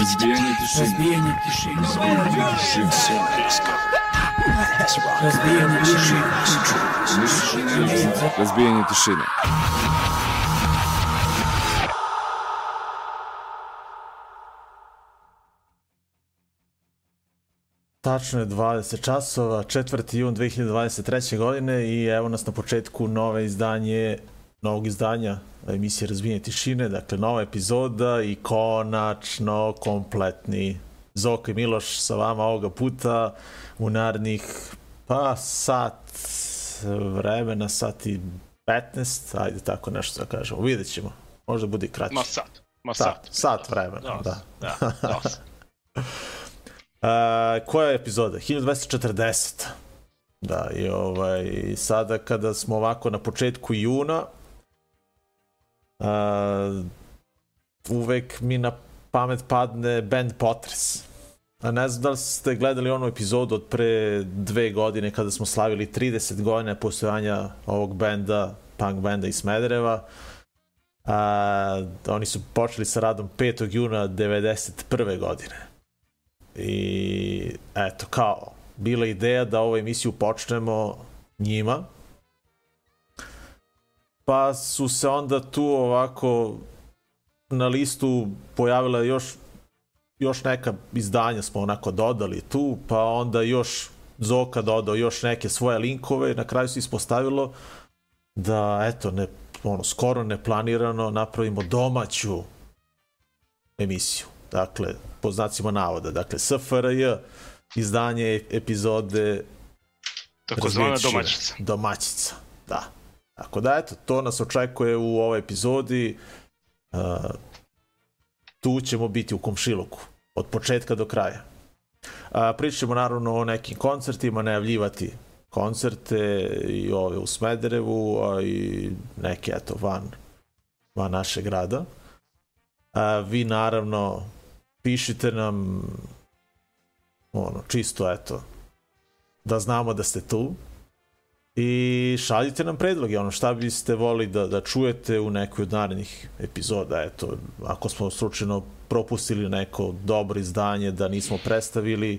Разбиение тишины. Разбиение тишины. Всем близко. Разбиение тишины. Разбиение тишины. Tačno je 20 časova, 4. jun 2023. godine i evo nas na početku nove izdanje, novog izdanja emisije Razbijenje tišine, dakle nova epizoda i konačno kompletni Zoka i Miloš sa vama ovoga puta u narednih pa sat vremena, sat i 15, ajde tako nešto da kažemo, vidjet ćemo, možda bude i kraće. Ma sat. Ma Sat, sat. sat vremena, da. da. dosta. A, koja je epizoda? 1240. Da, i ovaj, sada kada smo ovako na početku juna, uvek mi na pamet padne band Potres. A ne znam da li ste gledali onu epizodu od pre dve godine kada smo slavili 30 godina postojanja ovog benda, punk benda iz Smedereva. A, oni su počeli sa radom 5. juna 91. godine. I eto, kao, bila ideja da ovu emisiju počnemo njima. Pa su se onda tu ovako na listu pojavila još još neka izdanja smo onako dodali tu, pa onda još Zoka dodao još neke svoje linkove i na kraju se ispostavilo da eto ne ono skoro neplanirano napravimo domaću emisiju. Dakle, po znacima navoda. Dakle, SFRJ, izdanje epizode Takozvana domaćica. Domaćica, da. Tako da, eto, to nas očekuje u ovoj epizodi. Uh, tu ćemo biti u komšiluku. Od početka do kraja. Pričat ćemo naravno o nekim koncertima, najavljivati koncerte i ove u Smederevu, a i neke, eto, van, van našeg grada. A, vi naravno pišite nam ono, čisto eto da znamo da ste tu i šaljite nam predloge, ono šta biste voli da, da čujete u nekoj od narednih epizoda, eto, ako smo slučajno propustili neko dobro izdanje da nismo predstavili,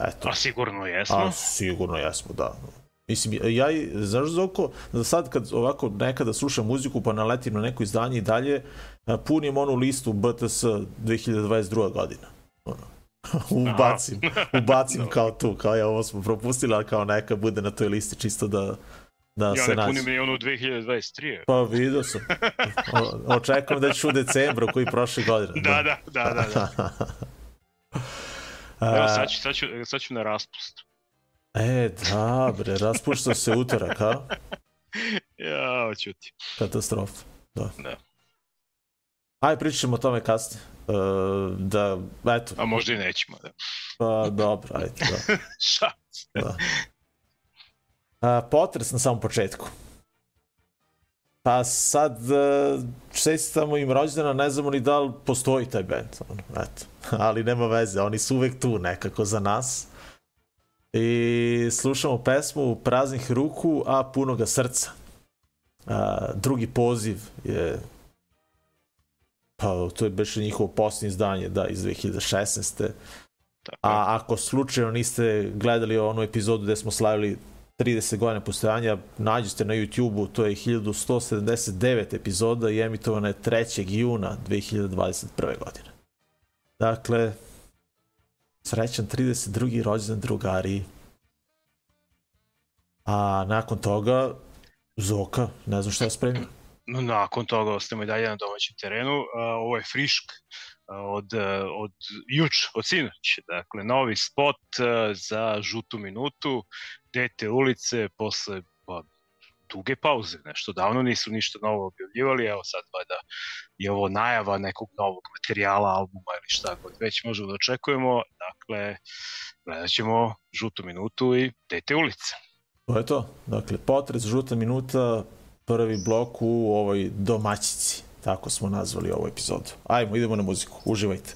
eto, A sigurno jesmo. A, sigurno jesmo, da. Mislim, ja i, znaš Zoko, da sad kad ovako nekada slušam muziku pa naletim na neko izdanje i dalje, punim onu listu BTS 2022. godina. Ono. ubacim, ubacim kao tu, kao ja ovo smo propustili, ali kao neka bude na toj listi čisto da, da ja se ne nađe. punim ni onu 2023. Pa vidio sam. O, očekujem da ću u decembru koji prošle godine. Da, da, da, da. da. A, Evo sad ću, sad ću, sad ću na raspust. E, da, bre, raspušta se utorak, a? Ja, ćuti. Katastrofa, da. Da. Ajde, pričat ćemo o tome kasnije. E, da, eto, A možda i nećemo, da. pa dobro, ajde, da. Ša? da. A, potres na samom početku. Pa sad, e, čestitamo im rođendana, ne znamo ni da li postoji taj band, ono, eto. Ali nema veze, oni su uvek tu nekako za nas. I slušamo pesmu Praznih ruku, a punoga srca. A, drugi poziv je pa to je baš njihovo posljednje izdanje, da, iz 2016. Tako. A ako slučajno niste gledali onu epizodu gde smo slavili 30 godina postojanja, nađite na YouTube-u, to je 1179 epizoda i emitovana je 3. juna 2021. godine. Dakle, srećan 32. rođendan drugari. A nakon toga, Zoka, ne znam šta je spremio. Nakon toga ostajemo i dalje na domaćem terenu. Ovo je frišk od, od juč, od sinoć. Dakle, novi spot za žutu minutu, dete ulice posle pa, duge pauze, nešto davno nisu ništa novo objavljivali, evo sad valjda je ovo najava nekog novog materijala, albuma ili šta god već možemo da očekujemo, dakle gledat ćemo žutu minutu i dete ulice. To je to. Dakle, potres, žuta minuta, prvi blok u ovoj domaćici. Tako smo nazvali ovu epizodu. Ajmo, idemo na muziku. Uživajte.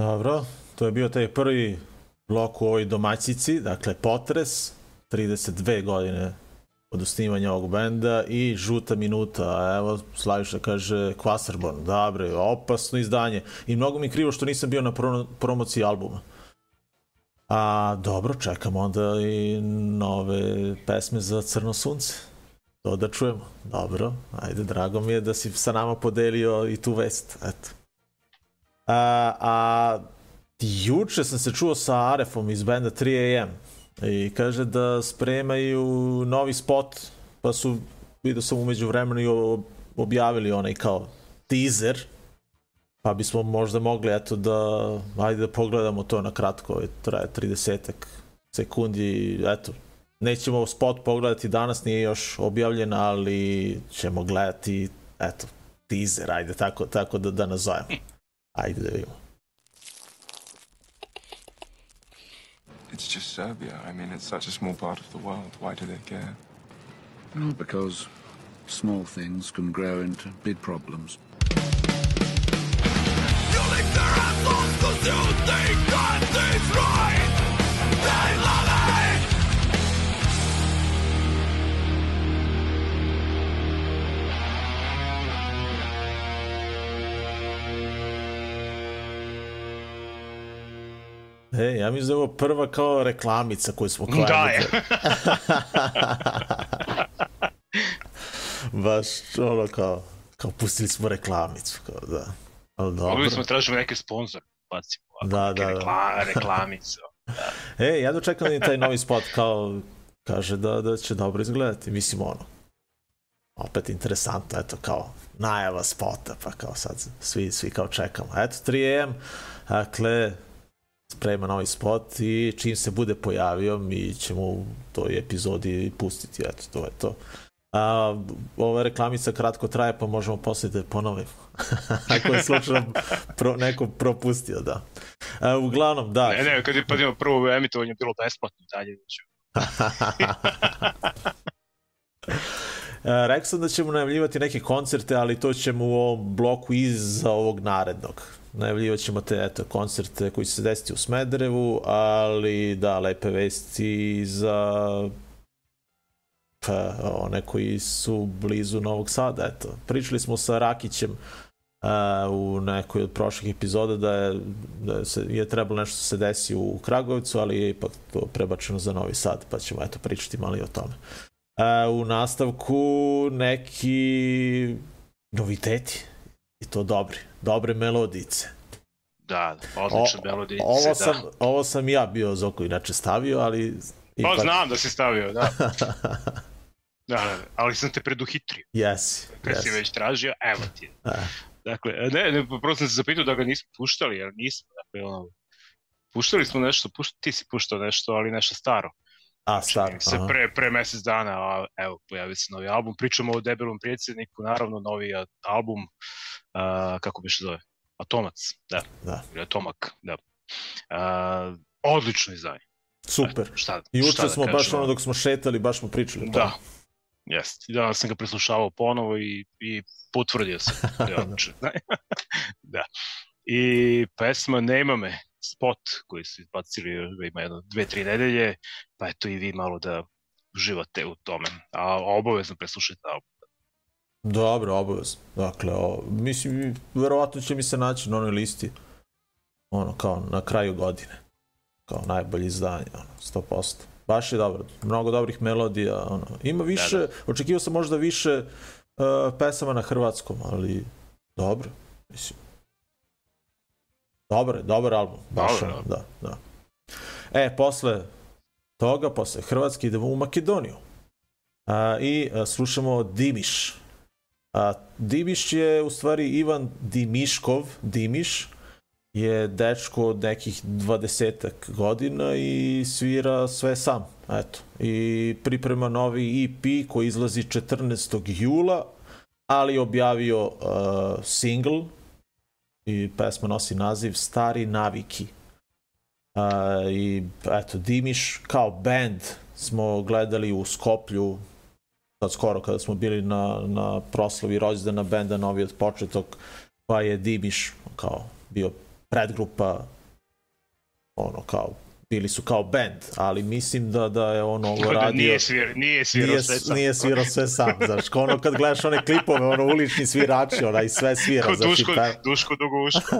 Dobro, to je bio taj prvi blok u ovoj domaćici, dakle Potres, 32 godine od osnivanja ovog benda i žuta minuta, evo Slaviša kaže Kvasarborn, dobre, opasno izdanje i mnogo mi krivo što nisam bio na pro promociji albuma. A dobro, čekam onda i nove pesme za Crno sunce. To da čujemo. Dobro, ajde, drago mi je da si sa nama podelio i tu vest. Eto. A, a juče sam se čuo sa Arefom iz benda 3AM i kaže da spremaju novi spot, pa su, vidio sam umeđu vremenu i objavili onaj kao teaser, pa bismo možda mogli eto da, ajde da pogledamo to na kratko, ovaj, traje 30 sekundi, eto, nećemo spot pogledati danas, nije još objavljen, ali ćemo gledati, eto, teaser, ajde, tako, tako da, da nazovemo. Ajde da vidimo. It's just Serbia. I mean, it's such a small part of the world. Why do they care? Well, because small things can grow into big problems. You lick their assholes 'cause you think that right. E, ja mislim da je ovo prva kao reklamica koju smo kao Da, je. Baš ono kao, kao pustili smo reklamicu, kao da. Ali dobro. Mogli smo tražiti neke sponzore. Bacimo ovako, Da, neke da, da. rekla, reklamice. E, ja dočekam da je taj novi spot kao kaže da, da će dobro izgledati, mislim ono. opet interesantno, eto kao najava spota, pa kao sad svi, svi kao čekamo. Eto, 3 AM, dakle, sprema novi spot i čim se bude pojavio, mi ćemo u toj epizodi pustiti, eto, to je to. A, ova reklamica kratko traje, pa možemo posle da ponovimo. Ako je slučajno pro, neko propustio, da. A, uglavnom, da. Ne, ne, kad je pa prvo emitovanje bilo besplatno, dalje. E, rekao sam da ćemo najavljivati neke koncerte, ali to ćemo u ovom bloku iza ovog narednog. Najavljivat ćemo te eto, koncerte koji se desiti u Smederevu, ali da, lepe vesti za pa, one koji su blizu Novog Sada. Eto. Pričali smo sa Rakićem uh, u nekoj od prošlih epizoda da je, da se, je trebalo nešto se desi u Kragovicu, ali je ipak to prebačeno za Novi Sad, pa ćemo eto pričati malo i o tome. Uh, u nastavku neki noviteti i to dobri, dobre melodice. Da, odlične melodice, ovo da. sam, Ovo sam ja bio Zoko inače stavio, ali... Ipak... Pa znam da si stavio, da. Da, da, ali sam te preduhitrio. Jesi. Kad yes. si već tražio, evo ti. Dakle, ne, ne, prosto sam se zapitao da ga nismo puštali, jer nismo, dakle, ono, puštali smo nešto, pušta, ti si puštao nešto, ali nešto staro. A, staro. Se pre, pre mesec dana, a evo, pojavio se novi album. Pričamo o debelom predsjedniku, naravno, novi album, a, kako bi se zove? Atomac, da. Da. Ili Atomak, da. A, odlično izdanje. Super. Šta, Juče šta da smo baš ono dok smo šetali, baš smo pričali. Da, Jeste. I danas sam ga preslušavao ponovo i, i potvrdio sam. Da da. I pesma Nema me, spot koji su izbacili ima jedno, dve, tri nedelje, pa eto i vi malo da uživate u tome. A obavezno preslušajte album. Dobro, obavezno. Dakle, o, mislim, verovatno će mi se naći na onoj listi ono, kao na kraju godine. Kao najbolji izdanje, ono, 100%. Baš je dobro. Mnogo dobrih melodija. Ono. Ima više, da, da. očekivao sam možda više uh, pesama na hrvatskom, ali dobro. Mislim. Dobar je, dobar album. Baš Dobar, da, da. E, posle toga, posle Hrvatske, idemo u Makedoniju. Uh, I uh, slušamo Dimiš. A, Dimiš je u stvari Ivan Dimiškov, Dimiš, je dečko od nekih dvadesetak godina i svira sve sam. Eto. I priprema novi EP koji izlazi 14. jula, ali objavio uh, single i pesma nosi naziv Stari naviki. Uh, I eto, Dimiš kao band smo gledali u Skoplju sad skoro kada smo bili na, na proslavi rođendana benda Novi od početok, pa je Dimiš kao bio predgrupa ono kao bili su kao band, ali mislim da da je on ovo radio... Nije, svir, nije svirao nije, sve sam. Nije svirao sve sam, znaš, kao ono kad gledaš one klipove, ono ulični svirači, ona i sve svira. Kao znaš, Duško, taj... Duško Duguško.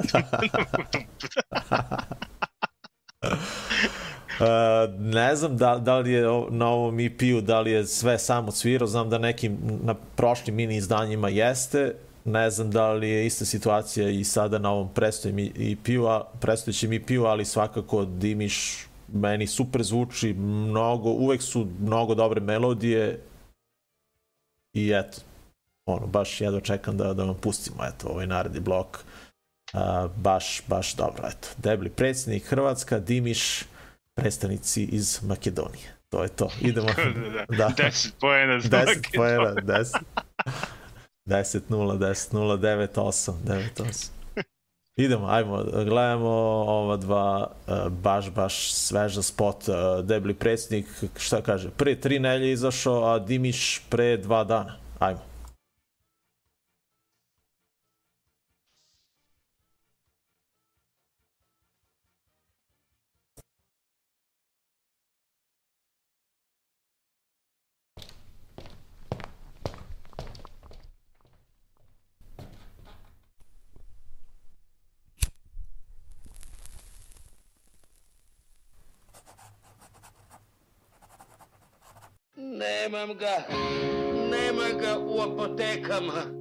Uh, ne znam da, da li je na ovom EP-u, da li je sve sam odsvirao, znam da nekim na prošlim mini izdanjima jeste, ne znam da li je ista situacija i sada na ovom predstojećem EP-u, a, predstojećem EP-u, ali svakako Dimiš meni super zvuči, mnogo, uvek su mnogo dobre melodije i eto, ono, baš jedva čekam da, da vam pustimo, eto, ovaj naredni blok, uh, baš, baš dobro, eto, debli predsjednik Hrvatska, Dimiš, predstavnici iz Makedonije. To je to. Idemo. da. 10 poena za 10 poena, 10. 10 0 10 0 9 8 9 8. Idemo, ajmo, gledamo ova dva baš, baš sveža spot. Debli predsjednik, šta kaže, pre tri nelje izašao, a Dimiš pre dva dana. Ajmo. Nemam ga, nema ga u apotekama.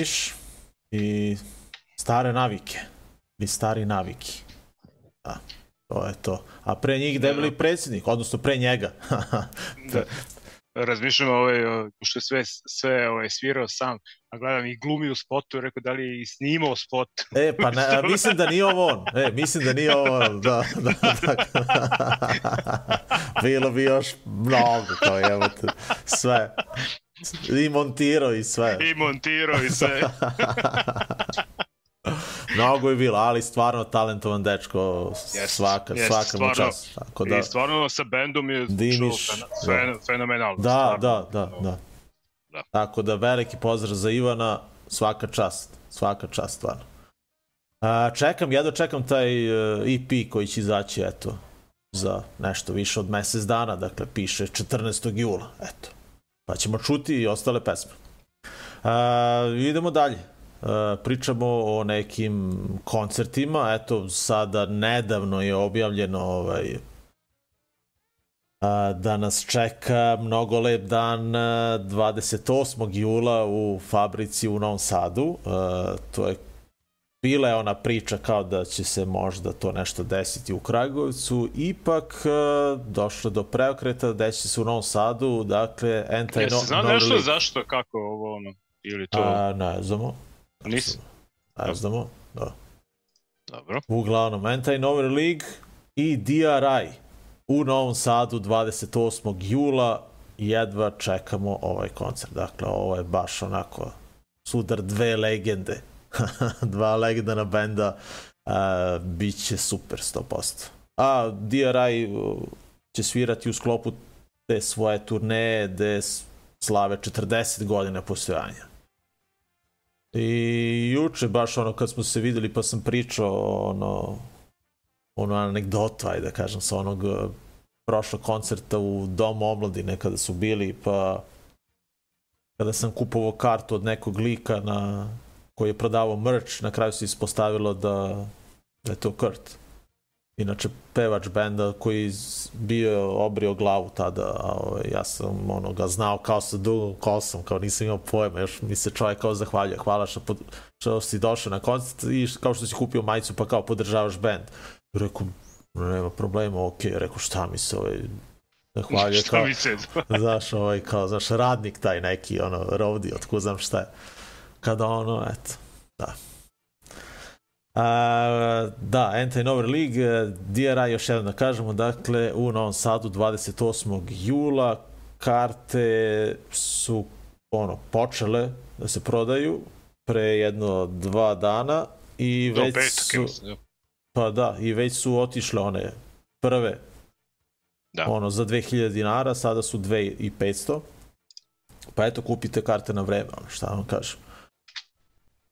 Dimiš i stare navike. Ili stari naviki. Da, to je to. A pre njih debeli predsjednik, odnosno pre njega. Da. Razmišljam ovaj, o, pošto je sve, sve ovaj, svirao sam, a gledam i glumi u spotu i rekao da li je i snimao spot. E, pa ne, mislim da nije ovo on. E, mislim da nije ovo on. Da, da, da. Bilo bi još mnogo, kao evo te, sve. I montirao i sve. I montirao i sve. Mnogo je bilo, ali stvarno talentovan dečko, Jest, svaka, jest, svaka mu stvarno. čast. Tako da, I stvarno sa bendom je Dimiš, fen, fen, fenomenalno. da, stvarno. da, da, da. Da. Tako da veliki pozdrav za Ivana, svaka čast, svaka čast stvarno. A, čekam, jedno čekam taj EP koji će izaći, eto, za nešto više od mesec dana, dakle piše 14. jula, eto. Pa ćemo čuti i ostale pesme. A, idemo dalje. A, pričamo o nekim koncertima, eto, sada nedavno je objavljeno ovaj, a, da nas čeka mnogo lep dan a, 28. jula u fabrici u Novom Sadu. A, to je bila je ona priča kao da će se možda to nešto desiti u Kragujevcu, ipak a, došlo do preokreta, desit će se u Novom Sadu, dakle, anti Jesi no, znao no nešto zašto, kako ovo ono, ili to, A, ne znamo. nisi? Ne znamo, da. Dobro. Uglavnom, Anti-Nover League i DRI u Novom Sadu 28. jula jedva čekamo ovaj koncert. Dakle, ovo je baš onako sudar dve legende. Dva legendana benda uh, bit će super 100%. A DRI uh, će svirati u sklopu te svoje turneje gde slave 40 godina postojanja. I juče baš ono kad smo se videli pa sam pričao ono ono anegdotu, ajde da kažem, sa onog eh, prošlog koncerta u Domu omladine kada su bili, pa kada sam kupovao kartu od nekog lika na, koji je prodavao merch, na kraju se ispostavilo da, da je to Kurt. Inače, pevač benda koji bio obrio glavu tada, a ovaj, ja sam ono, ga znao kao sa dugom kosom, kao nisam imao pojma, još mi se čovjek kao zahvaljuje, hvala što, pod, što si došao na koncert i kao što si kupio majicu pa kao podržavaš bend. Rekao, nema problema, ok, rekao šta mi se ovaj, zahvaljuje Šta kao, se... znaš, ovaj, kao, znaš, radnik taj neki, ono, rovdi, otko znam šta je. Kada ono, eto, da. A, da, Anti-Nover League, eh, DRI, još jednom da kažemo, dakle, u Novom Sadu 28. jula karte su ono, počele da se prodaju pre jedno dva dana i Do već su, pa da, i već su otišle one prve Da. ono za 2000 dinara, sada su 2500. Pa eto, kupite karte na vreme, ono, šta vam kažem.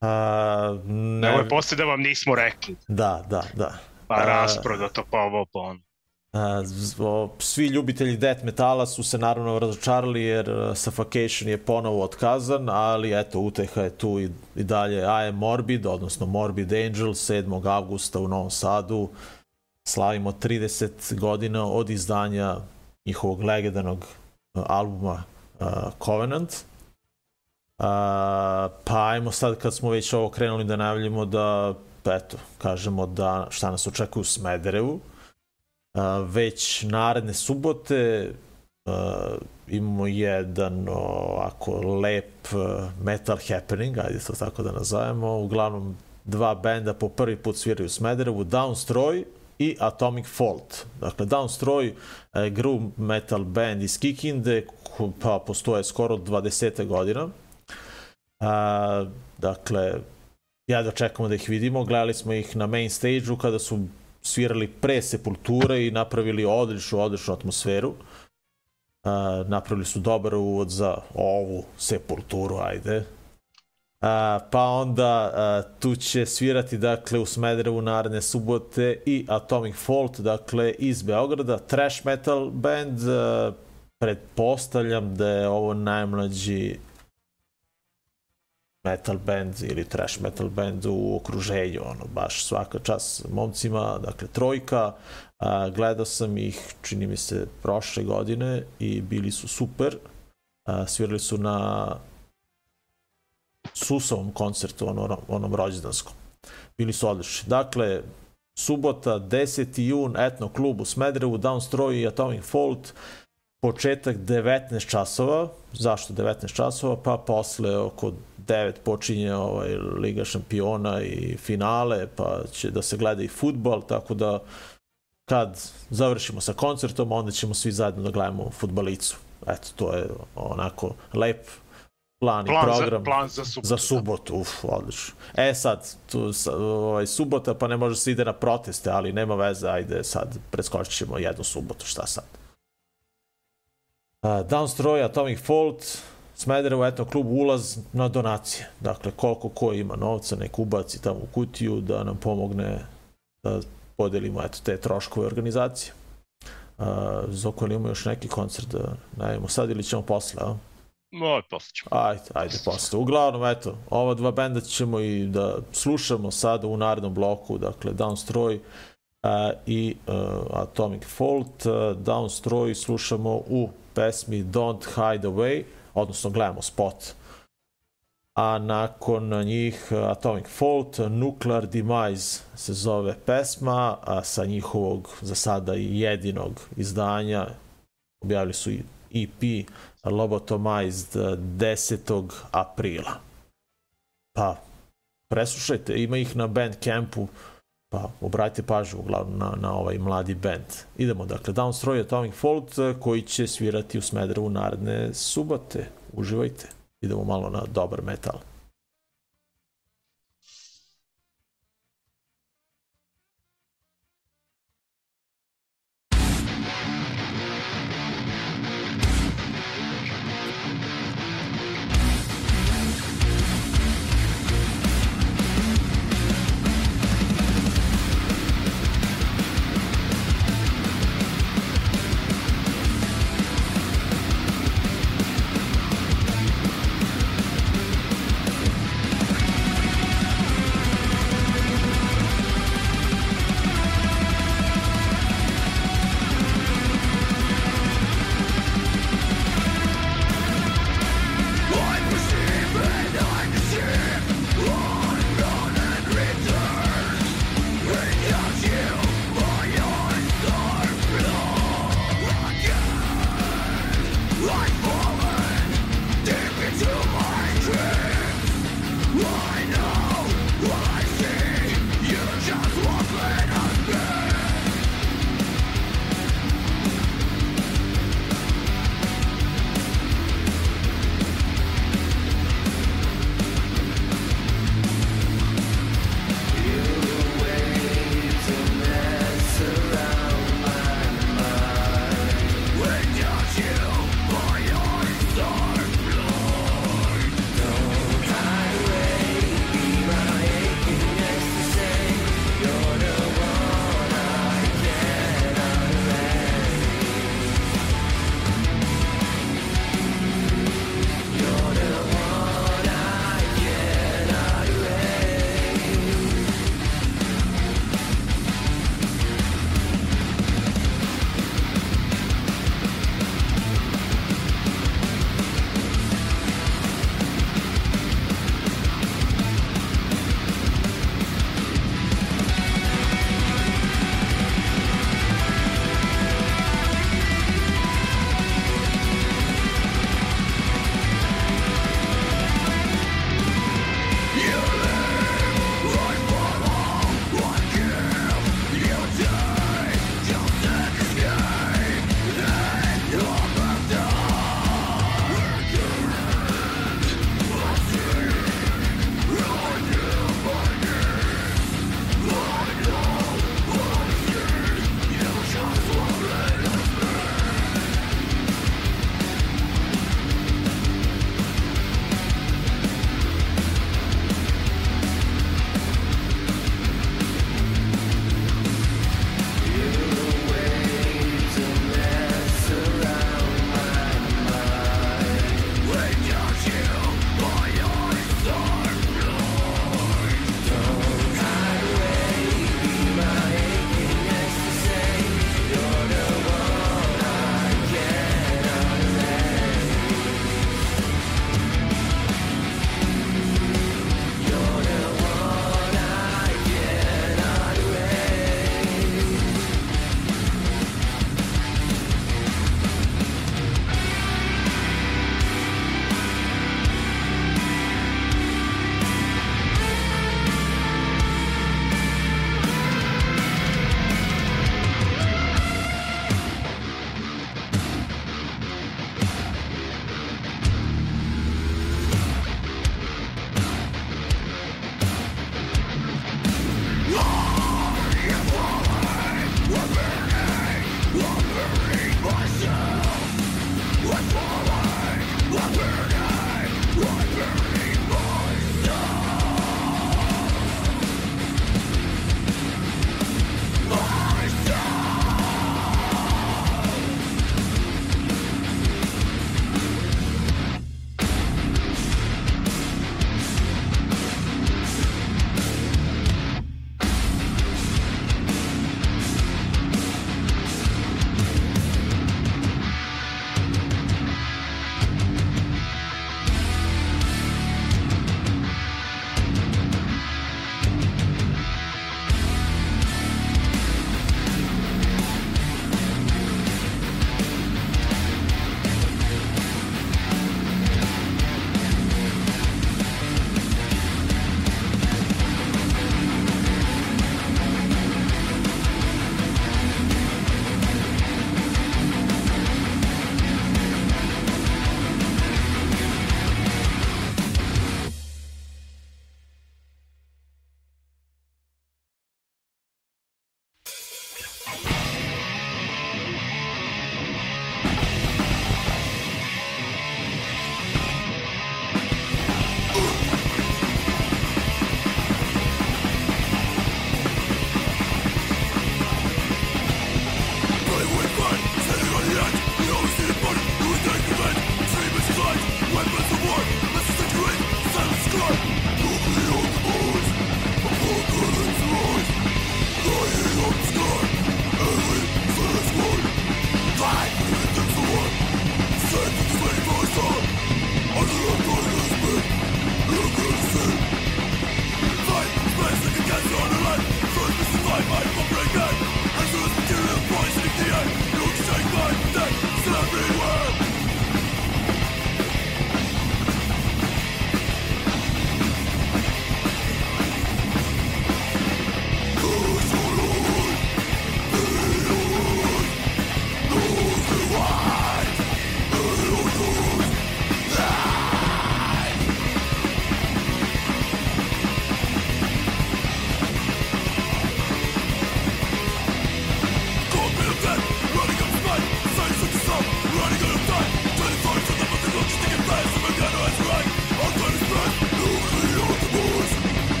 A, ne, Ovo je posle da vam nismo rekli. da, da, da. Pa rasprodato, pa ovo, pa ono. Svi ljubitelji death metala su se naravno razočarali jer uh, Suffocation je ponovo otkazan, ali eto, uteha je tu i, i dalje I Am Morbid, odnosno Morbid Angel, 7. avgusta u Novom Sadu. Slavimo 30 godina od izdanja njihovog legendarnog uh, albuma uh, Covenant. Uh, pa ajmo sad kad smo već ovo krenuli da najavljamo da eto, kažemo da šta nas očekuje u Smederevu. A, već naredne subote imamo jedan ovako lep metal happening, ajde to tako da nazovemo, uglavnom dva benda po prvi put sviraju u Smederevu, Downstroy i Atomic Fault. Dakle, Downstroy je groove metal band iz Kikinde, pa postoje skoro 20 godina. A, dakle, ja da čekamo da ih vidimo, gledali smo ih na main stage-u kada su svirali pre Sepulture i napravili odličnu, odličnu atmosferu. A, napravili su dobar uvod za ovu Sepulturu, ajde. A, pa onda a, tu će svirati dakle u Smederevu naredne subote i Atomic Fault, dakle iz Beograda, trash metal band, a, pretpostavljam da je ovo najmlađi metal band ili trash metal band u okruženju, ono, baš svaka čas momcima, dakle trojka, a, gledao sam ih, čini mi se, prošle godine i bili su super, a, svirali su na Susovom koncertu, onom, onom rođendanskom. Bili su odlični. Dakle, subota, 10. jun, etno klub u Smederevu, Downstroy i Atomic Fault, početak 19 časova. Zašto 19 časova? Pa posle oko 9 počinje ovaj Liga šampiona i finale, pa će da se gleda i futbal, tako da kad završimo sa koncertom, onda ćemo svi zajedno da gledamo futbalicu. Eto, to je onako lep plan, i Plan, program za, plan za subotu. za subotu, uf, odlično. E sad, tu, ovaj, subota, pa ne može se ide na proteste, ali nema veze, ajde sad preskočit ćemo jednu subotu, šta sad. Uh, Downstroy, Atomic Fault, Smederevo, eto, klub ulaz na donacije. Dakle, koliko ko ima novca, nek ubaci tamo u kutiju da nam pomogne da podelimo eto, te troškove organizacije. Uh, Zoko, ili ima još neki koncert da najavimo sad ili ćemo posle, a? No, posle ćemo. Ajde, ajde posle. Uglavnom, eto, ova dva benda ćemo i da slušamo sada u narednom bloku, dakle, Downstroy uh, i uh, Atomic Fault. Uh, Downstroy slušamo u pesmi Don't Hide Away, odnosno gledamo spot. A nakon njih uh, Atomic Fault, Nuclear Demise se zove pesma, a sa njihovog za sada jedinog izdanja objavili su EP Lobotomized eh, 10. aprila. Pa, preslušajte, ima ih na Bandcampu, pa obratite pažnju uglavnom na, na ovaj mladi band. Idemo, dakle, Downstroy Atomic Fault, eh, koji će svirati u Smederevu naredne subote. Uživajte. Idemo malo na dobar metal.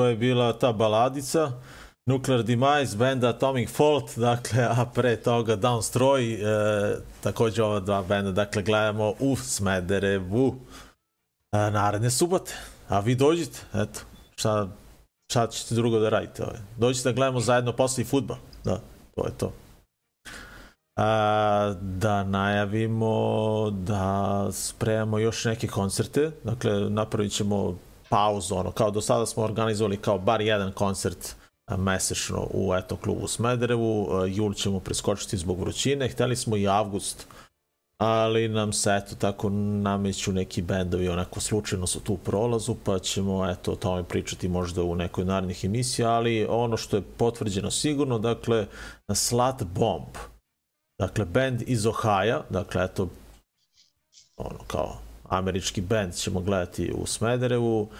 To je bila ta baladica. Nuclear Demise, benda Atomic Fault, dakle, a pre toga Downstroy, e, takođe ova dva benda, dakle, gledamo u Smederevu e, naredne subote. A vi dođite, eto, šta, šta ćete drugo da radite? Ovaj. Dođite da gledamo zajedno posle i futbol. Da, to je to. A, da najavimo da spremamo još neke koncerte, dakle napravit ćemo pauzu, ono, kao do sada smo organizovali kao bar jedan koncert mesečno u eto klubu Smederevu, jul ćemo preskočiti zbog vrućine, hteli smo i avgust, ali nam se eto tako nameću neki bendovi onako slučajno su tu prolazu, pa ćemo eto o tome pričati možda u nekoj narednih emisija, ali ono što je potvrđeno sigurno, dakle Slat Bomb, dakle band iz Ohaja, dakle eto ono kao američki band ćemo gledati u Smederevu, uh,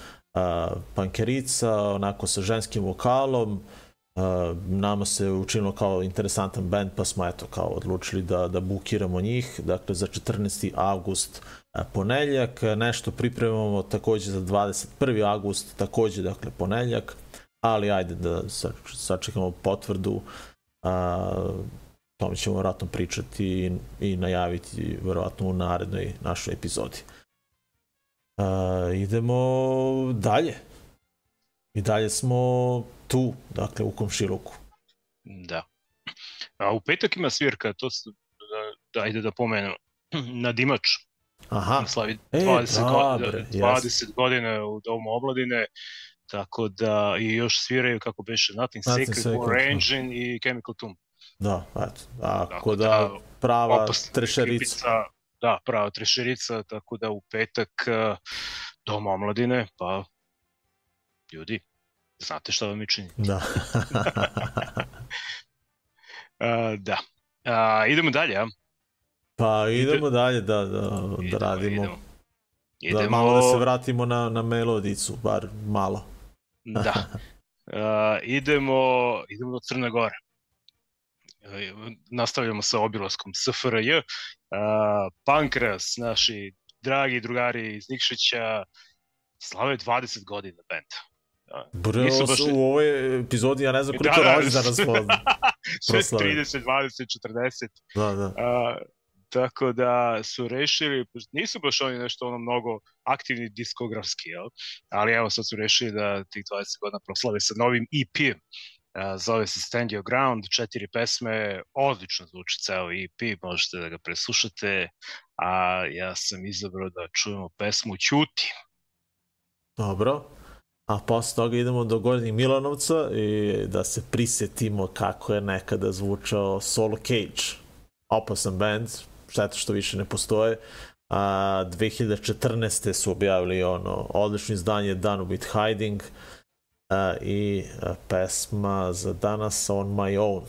pankerica, onako sa ženskim vokalom, uh, nama se učinilo kao interesantan band, pa smo eto kao odlučili da, da bukiramo njih, dakle za 14. avgust ponedeljak, nešto pripremamo takođe za 21. avgust, takođe dakle ponedeljak, ali ajde da sačekamo potvrdu, uh, tome ćemo vjerojatno pričati i, i najaviti vjerojatno u narednoj našoj epizodi. Uh, idemo dalje. I dalje smo tu, dakle u komšiluku. Da. A u petak ima svirka, to s- da, da ajde da pomenem, na Dimač. Aha, slavi E, 20, da, go, bre, 20 godina u Domu omladine, tako da i još sviraju kako beše Nothing, Nothing Sacred, Sacred, War da. Engine i Chemical Tomb. da, eto. Ako Tako da, da, prava Opasna trešerica. ekipica, Da, prava trešerica, tako da u petak uh, Dom omladine, pa ljudi, znate šta vam je čini. Da. Uh, da. Uh, idemo dalje, a? pa idemo dalje da, da, da Idemo, radimo. Idemo. Da, malo da se vratimo na, na melodicu, bar malo. Da. Uh, idemo, idemo do Crne Gore. Uh, nastavljamo sa obilaskom SFRJ. Uh, Pankras, naši dragi drugari iz Nikšića, slave 20 godina benda. Ovo baš- u ovoj epizodi ja ne znam koliko Da, da. rođendana smo. Sve Proslave. 30, 20, 40. Da, da. A, tako da su rešili, nisu baš oni nešto ono mnogo aktivni diskografski, jel? ali evo sad su rešili da tih 20 godina proslave sa novim EP. Zove se Stand Your Ground, četiri pesme, odlično zvuči ceo EP, možete da ga preslušate, a ja sam izabrao da čujemo pesmu Ćuti. Dobro. A posle toga idemo do Gornjih Milanovca i da se prisetimo kako je nekada zvučao Soul Cage. Opasan band, šteta što više ne postoje. A, 2014. su objavili ono odlično izdanje Done with Hiding a, i a, pesma za danas On My Own,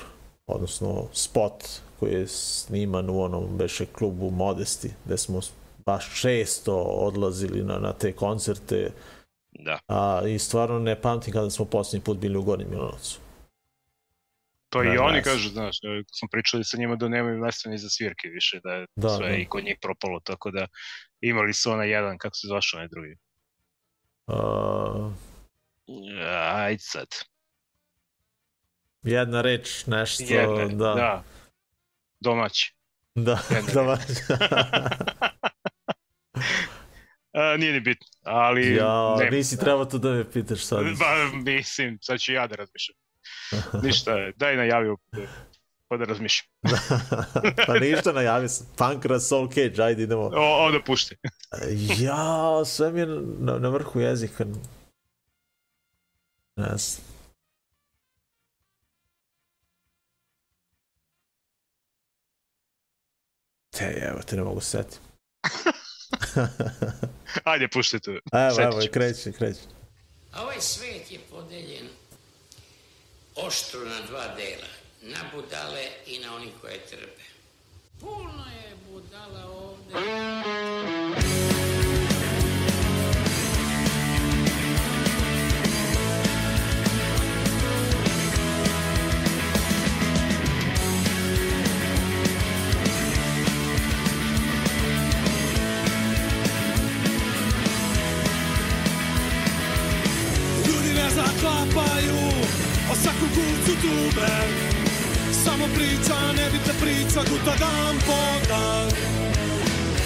odnosno spot koji je sniman u onom beše klubu Modesti, gde smo baš često odlazili na, na te koncerte Da. A, I stvarno ne pamtim kada smo posljednji put bili u Gornjem Milanovcu. Pa Ne, i oni kažu, znaš, e, smo pričali sa njima da nemaju mesta ni za svirke više, da je Da, sve da. i kod njih propalo, tako da imali su onaj jedan, kako se zvaš onaj drugi? Uh, Ajde sad. jedna reč, nešto, Jedne, da. da. Domaći. Da, Jedna da. A, nije ni bitno, ali... ja, nema. nisi trebao to da me pitaš sad. Ba, mislim, sad ću ja da razmišljam. Ništa, daj najavio pa da razmišljam. pa ništa, najavi se. Pankras, Soul Cage, ajde idemo. O, onda pušti. Ja, sve mi je na, na vrhu jezika. Znam. Te, evo, te ne mogu setiti. Ajde, pušti to. Evo, Setit evo, kreći, kreći. A ovaj svet je podeljen oštro na dva dela. Na budale i na oni koje trpe. Puno je budala ovde. zaklapaju O svaku kucu tube. Samo priča, nebitna priča Guta dan po dan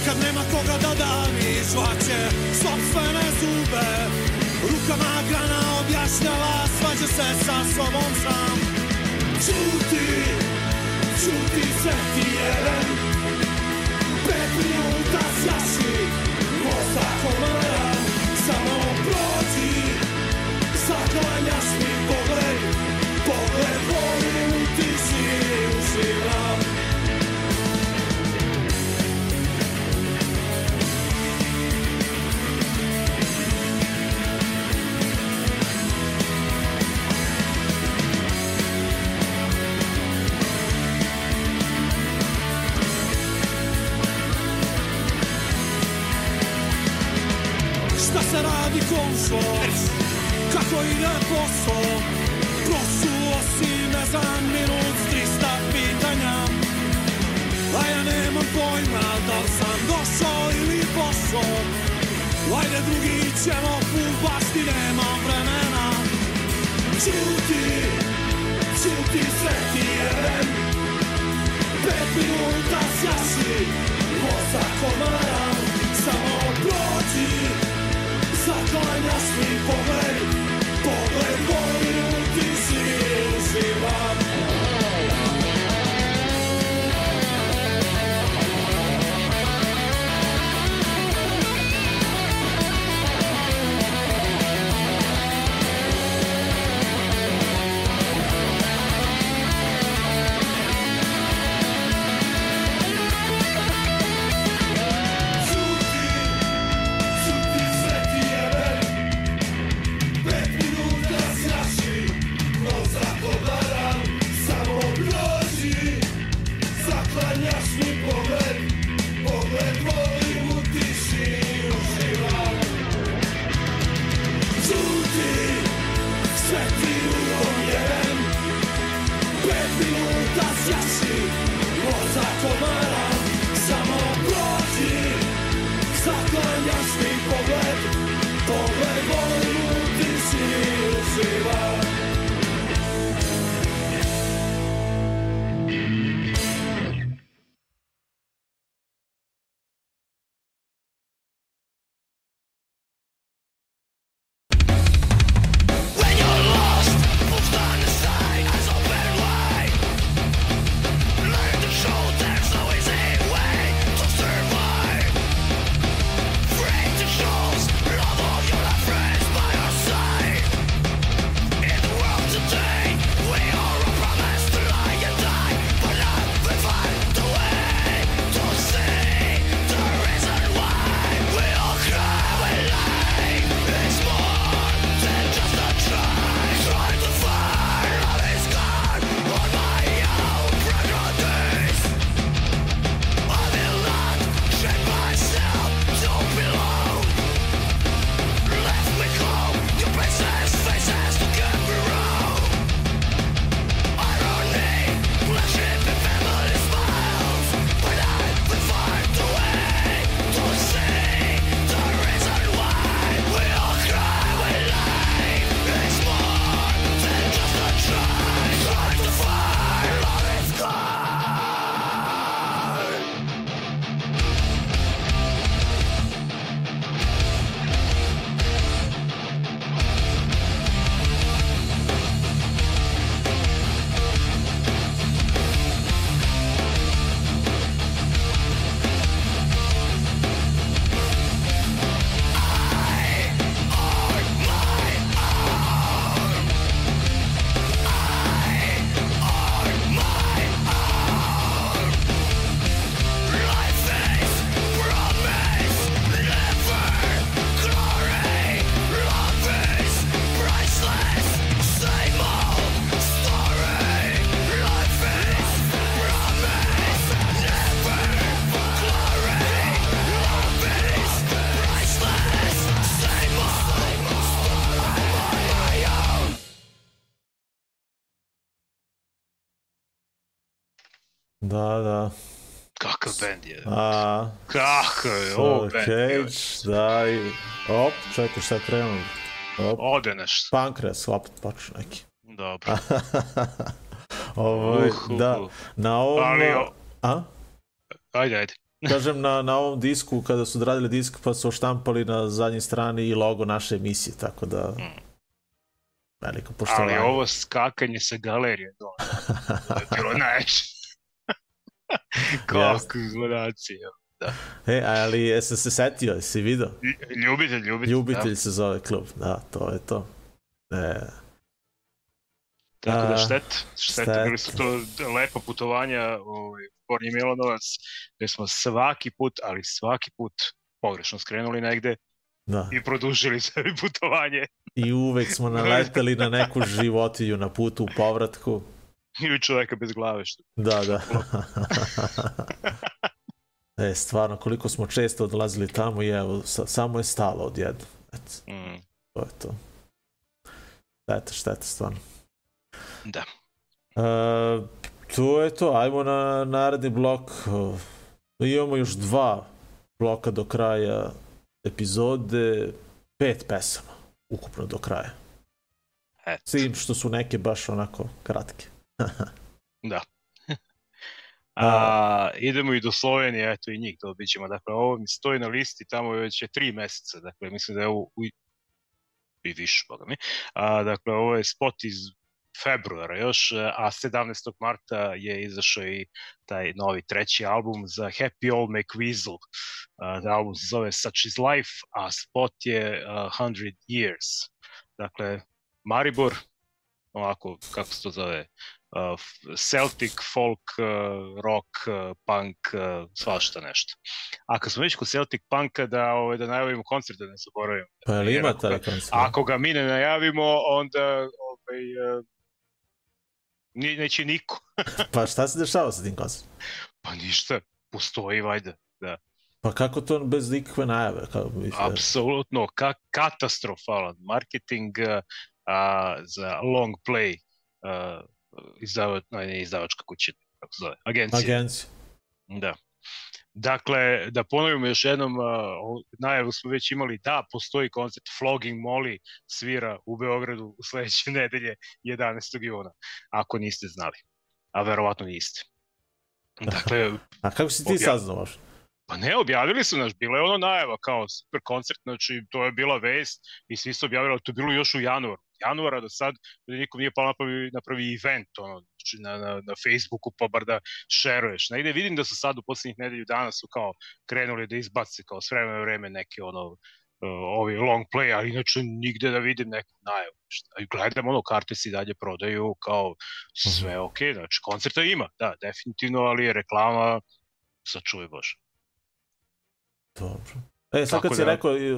Kad nema koga da davi Žvaće sopstvene zube. Rukama grana objašnjava Svađa se sa sobom sam. Čuti Čuti se ti jedan. Pet minuta sjaši Mosta komara. Samo твоя ovo Cage, ovaj. daj, op, čekaj šta trebam? Op. Ode nešto. Pankreas, opet počne neki. Dobro. ovo, uh, uh, da, na ovom... Ali, o... a? Ajde, ajde. Kažem, na, na ovom disku, kada su odradili disk, pa su oštampali na zadnjoj strani i logo naše emisije, tako da... Mm veliko poštovanje. Ali ovo skakanje sa galerije do to je bilo najveće. Kako zlodaci zlonacije. E, ali jesi se setio, jesi vidio? Ljubitelj, ljubitelj. Ljubitelj se zove klub, da, to je to. E, Tako A, da šteta, šteta, šteta. bili su to lepa putovanja ovaj, Gornji Milanovac, gde smo svaki put, ali svaki put pogrešno skrenuli negde da. i produžili sebi putovanje I uvek smo naleteli na neku životinju na putu u povratku. ili čoveka bez glave. Što... Da, da. e, stvarno, koliko smo često odlazili tamo i evo, sa, samo je stalo odjedno. Eto, Mm, to je to. Šteta, šteta, stvarno. da. E, to je to, ajmo na naredni blok. Imamo još dva bloka do kraja epizode, pet pesama ukupno do kraja. Eto, S tim što su neke baš onako kratke. da. A, idemo i do Slovenije, eto i njih dobit ćemo. Dakle, ovo mi stoji na listi, tamo već je tri meseca, dakle, mislim da je ovo u, i više, boga mi. A, dakle, ovo je spot iz februara još, a 17. marta je izašao i taj novi treći album za Happy Old McWeasel. Da album se zove Such is Life, a spot je uh, 100 Years. Dakle, Maribor, ovako, kako se to zove, uh, Celtic, folk, uh, rock, uh, punk, uh, svašta nešto. A kad smo već kod Celtic punka, da, ovaj, da najavimo koncert, da ne zaboravimo. Pa je li ima ako taj ga- koncert? Ako ga mi ne najavimo, onda ovaj, uh, ni, neće niko. Pa šta se dešava sa tim koncertom? Pa ništa, postoji valjda. Pa kako to bez ikakve najave? Kako, mislim, Apsolutno, ka katastrofalan marketing uh, a, za long play uh, izdava, no, ne izdavačka kuća, kako se zove, agencija. Agencija. Da. Dakle, da ponovimo još jednom, najavu smo već imali, da, postoji koncert Flogging Molly svira u Beogradu u sledeće nedelje 11. juna, ako niste znali. A verovatno niste. Dakle, A kako si ti Objav- saznao? Pa ne, objavili su naš, bila je ono najava kao super koncert, znači to je bila vest i svi su objavili, ali to je bilo još u januaru. Januara do sad da nikom nije palo napravi, napravi event ono, znači na, na, na Facebooku pa bar da šeruješ. Negde vidim da su sad u poslednjih nedelju dana su kao krenuli da izbace kao s vremena na vreme neke ono uh, ovi long play, ali inače nigde da vidim neku najavu. Gledam ono, karte se dalje prodaju kao sve ok, znači koncerta ima, da, definitivno, ali je reklama sačuvaj Bože. Dobro. E, sad Tako kad si da- rekao, i,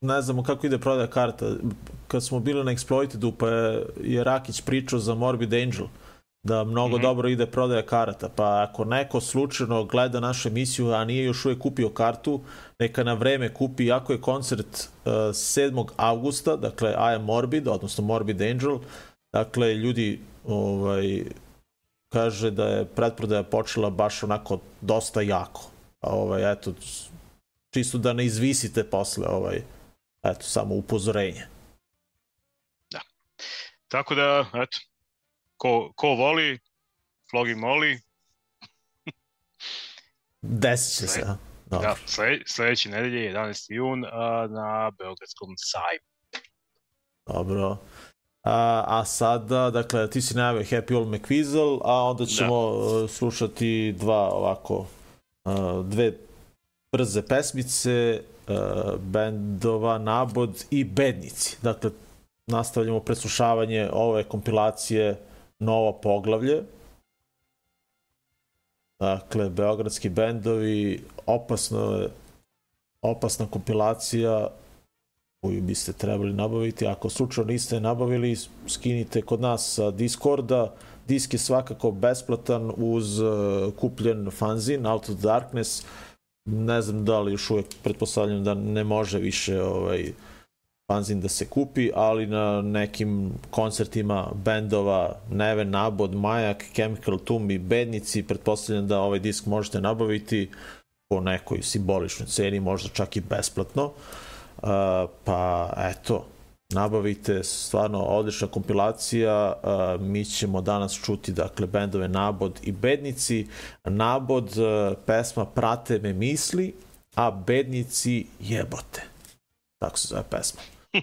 ne znamo kako ide prodaja karta, kad smo bili na Exploitedu, pa je, je Rakić pričao za Morbid Angel, da mnogo Mhm. dobro ide prodaja karata, pa ako neko slučajno gleda našu emisiju, a nije još uvek kupio kartu, neka na vreme kupi, iako je koncert uh, 7. avgusta, dakle I am Morbid, odnosno Morbid Angel, dakle ljudi ovaj, kaže da je pretprodaja počela baš onako dosta jako. A ovaj, eto, čisto da ne izvisite posle ovaj, eto, samo upozorenje. Tako da, eto, ko, ko voli, flogi moli, Desit će se, a? Dobro. da, sle, sledeće nedelje, 11. jun, a, na Beogradskom sajmu. Dobro. A, a sada, dakle, ti si najavio Happy Old McWeasel, a onda ćemo da. slušati dva ovako, uh, dve brze pesmice, bendova Nabod i Bednici. Dakle, nastavljamo preslušavanje ove kompilacije Novo poglavlje. Dakle, beogradski bendovi, opasno opasna kompilacija koju biste trebali nabaviti. Ako slučajno niste nabavili, skinite kod nas sa Discorda. Disk je svakako besplatan uz uh, kupljen fanzin Out of Darkness. Ne znam da li još uvek pretpostavljam da ne može više ovaj fanzin da se kupi, ali na nekim koncertima bendova Neven, Nabod, Majak, Chemical Tomb i Bednici pretpostavljam da ovaj disk možete nabaviti po nekoj simboličnoj ceni, možda čak i besplatno. Uh, pa eto, nabavite, stvarno odlična kompilacija, mi ćemo danas čuti dakle bendove Nabod i Bednici. Nabod pesma Prate me misli, a Bednici jebote. Tako se zove pesma.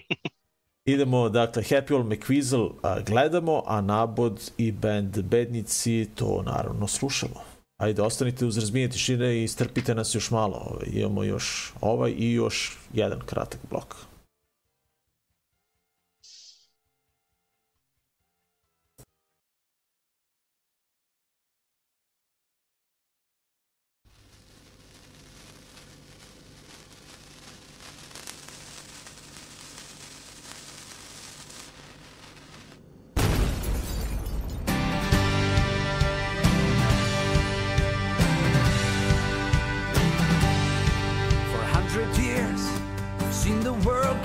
Idemo, dakle, Happy Old McWeasel gledamo, a Nabod i band Bednici to naravno slušamo. Ajde, ostanite uz razbijenje tišine i strpite nas još malo. Ovaj, imamo još ovaj i još jedan kratak blok.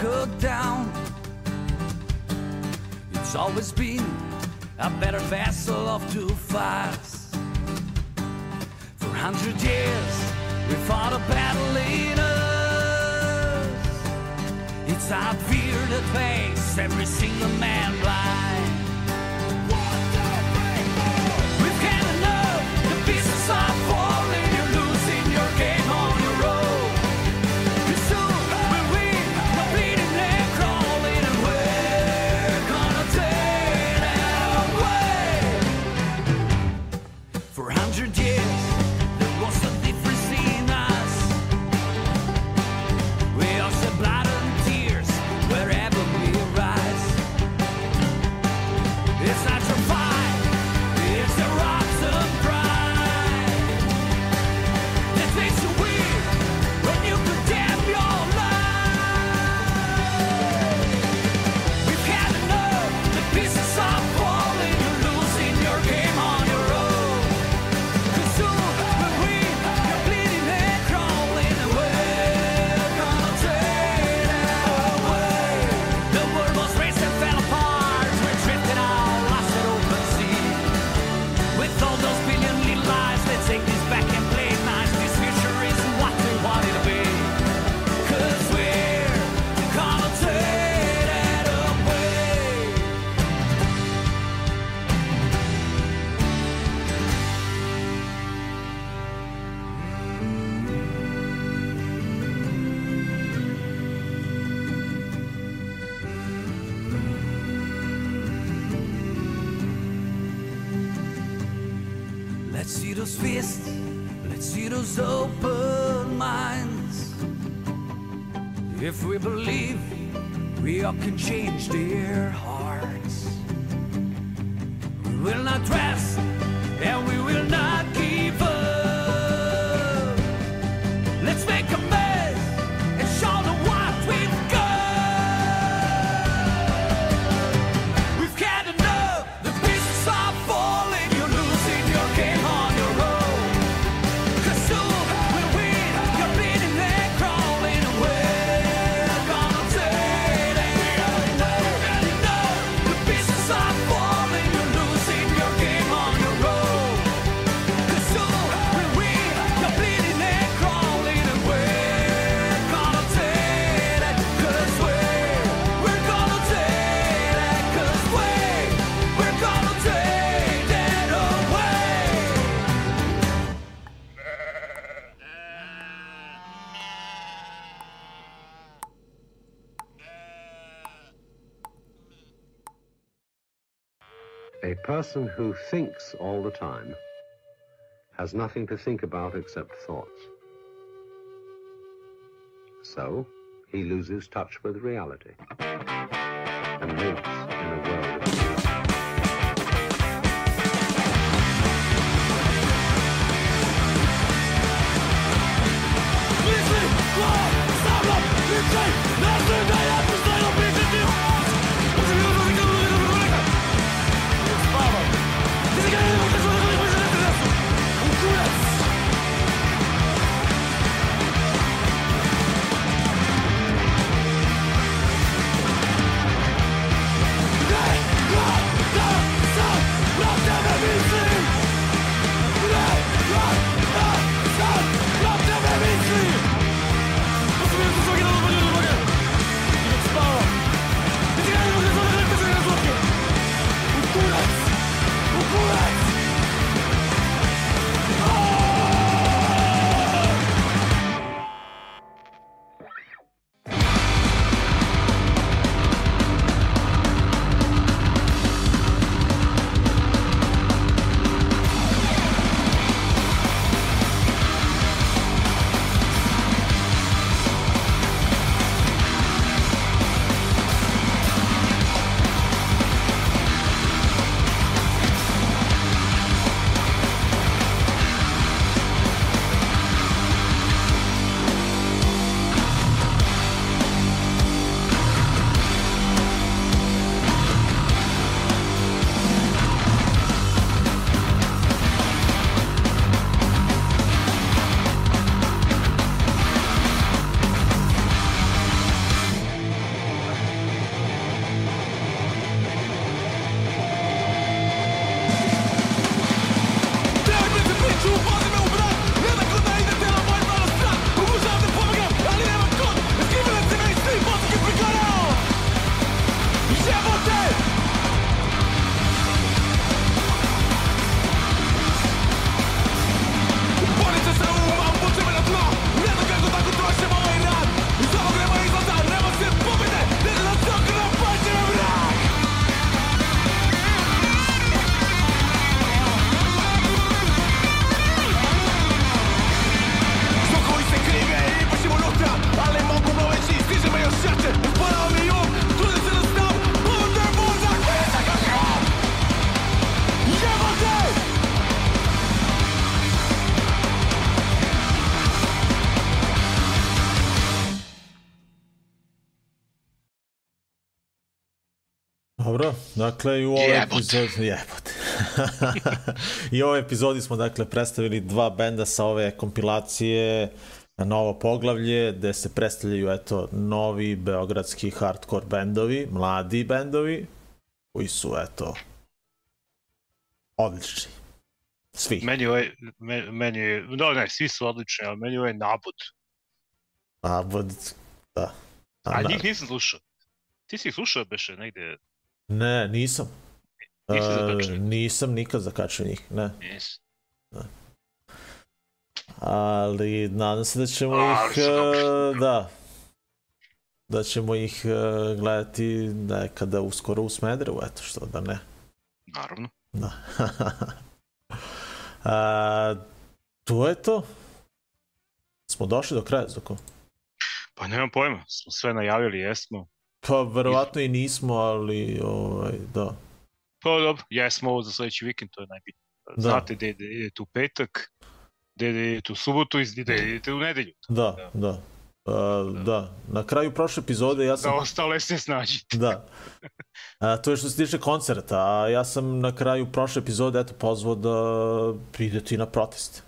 cook down. It's always been a better vessel of two fires. For a hundred years, we fought a battle in us. It's our fear that makes every single man blind. One, two, three, four. We've had enough, the pieces of person who thinks all the time has nothing to think about except thoughts. So he loses touch with reality and lives in a world Dobro, dakle i u ovoj epizodi... Jebote. I u ovoj epizodi smo dakle predstavili dva benda sa ove kompilacije na novo poglavlje gde se predstavljaju eto novi beogradski hardcore bendovi, mladi bendovi koji su eto odlični. Svi. Meni je ovaj, me- meni je, no ne, svi su odlični, ali meni je ovaj nabud. A, bod, da. A na- njih nisam slušao. Ti si ih slušao beše negde? Ne, nisam. Nisi E, nisam nikad zakačio njih, ne. Nisi. Ali nadam se da ćemo Ali ih, e, da, da ćemo ih e, gledati nekada uskoro u Smederevu, eto što da ne. Naravno. Da. A, to je to. Smo došli do kraja, Zoko. Pa nemam pojma, smo sve najavili, jesmo. Pa verovatno i nismo, ali ovaj, da. Pa dobro, jesmo ovo za sledeći vikend, to je najbitnije. Da. Znate gde gde idete u petak, gde idete u subotu i gde idete u nedelju. Da, da. A, da. Na kraju prošle epizode ja sam... Da ostale se snađite. Da. A, to je što se tiče koncerta, a ja sam na kraju prošle epizode eto pozvao da idete i na protest.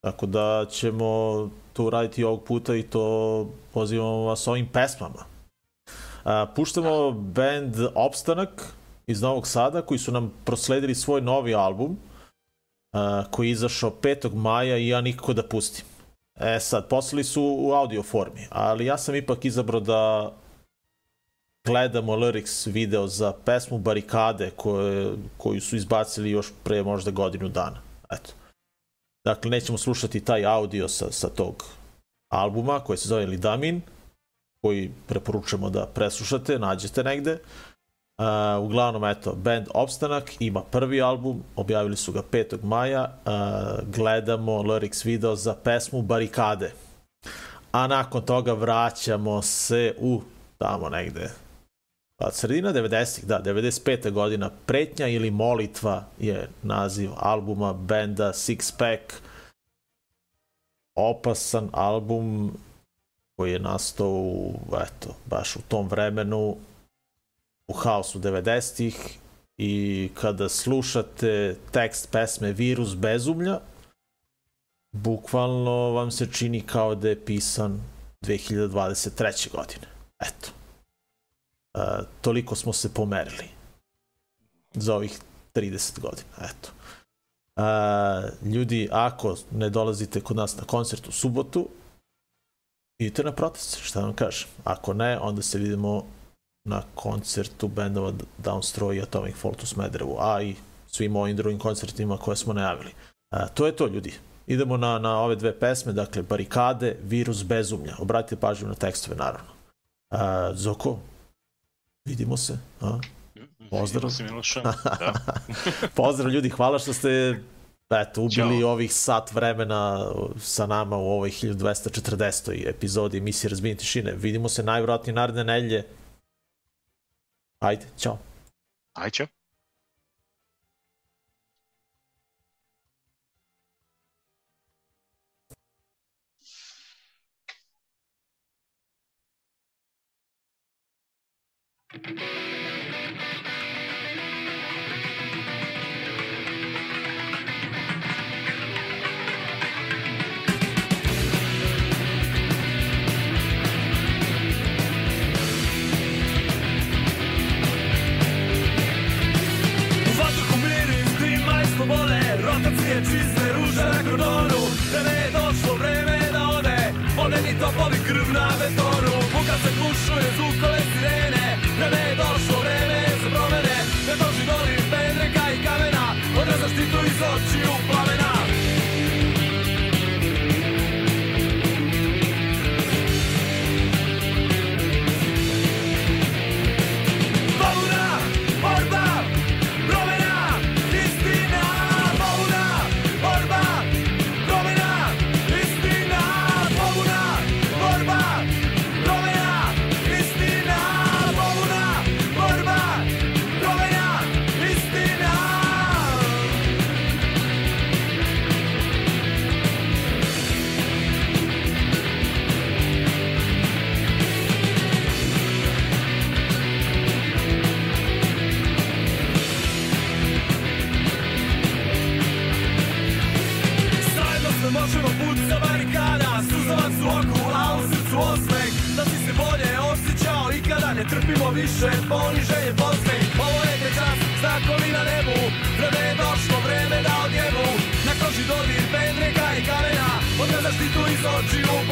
Tako da ćemo to uraditi ovog puta i to pozivamo vas ovim pesmama. Puštamo band Opstanak iz Novog Sada koji su nam prosledili svoj novi album koji je izašao 5. maja i ja nikako da pustim. E sad, poslali su u audio formi, ali ja sam ipak izabrao da gledamo lyrics video za pesmu Barikade koje, koju su izbacili još pre možda godinu dana. Eto. Dakle, nećemo slušati taj audio sa, sa tog albuma koji se zove Lidamin, koji preporučamo da preslušate, nađete negde. Uh, uglavnom, eto, band Opstanak ima prvi album, objavili su ga 5. maja, uh, gledamo lyrics video za pesmu Barikade. A nakon toga vraćamo se u tamo negde Pa sredina 90-ih, da, 95. godina, Pretnja ili Molitva je naziv albuma benda Six Pack. Opasan album koji je nastao u, eto, baš u tom vremenu u haosu 90-ih i kada slušate tekst pesme Virus bezumlja, bukvalno vam se čini kao da je pisan 2023. godine. Eto. Uh, toliko smo se pomerili za ovih 30 godina, eto. Uh, ljudi, ako ne dolazite kod nas na koncert u subotu, idite na protest, šta vam kažem. Ako ne, onda se vidimo na koncertu bendova Downstroy i Atomic Fault u Smederevu, a i svim ovim drugim koncertima koje smo najavili. Uh, to je to, ljudi. Idemo na, na ove dve pesme, dakle, Barikade, Virus bezumlja. Obratite pažnju na tekstove, naravno. Uh, Zoko, vidimo se. A? Pozdrav. Vidimo se, Miloša. Da. Pozdrav ljudi, hvala što ste eto, ubili Ćao. ovih sat vremena sa nama u ovoj 1240. epizodi emisije Razbijenje tišine. Vidimo se najvjerojatnije naredne nedelje. Ajde, čao. Ajde, čao. U kordonu Da ne je došlo vreme da ode Vodeni topovi krv na betonu Buka se više poniženje pozne. Ovo je te čas, znakovi na nebu. Vreme je došlo, vreme da odjevu Na koži dodir pendreka i kamena. Odgledaš ti tu iz očiju.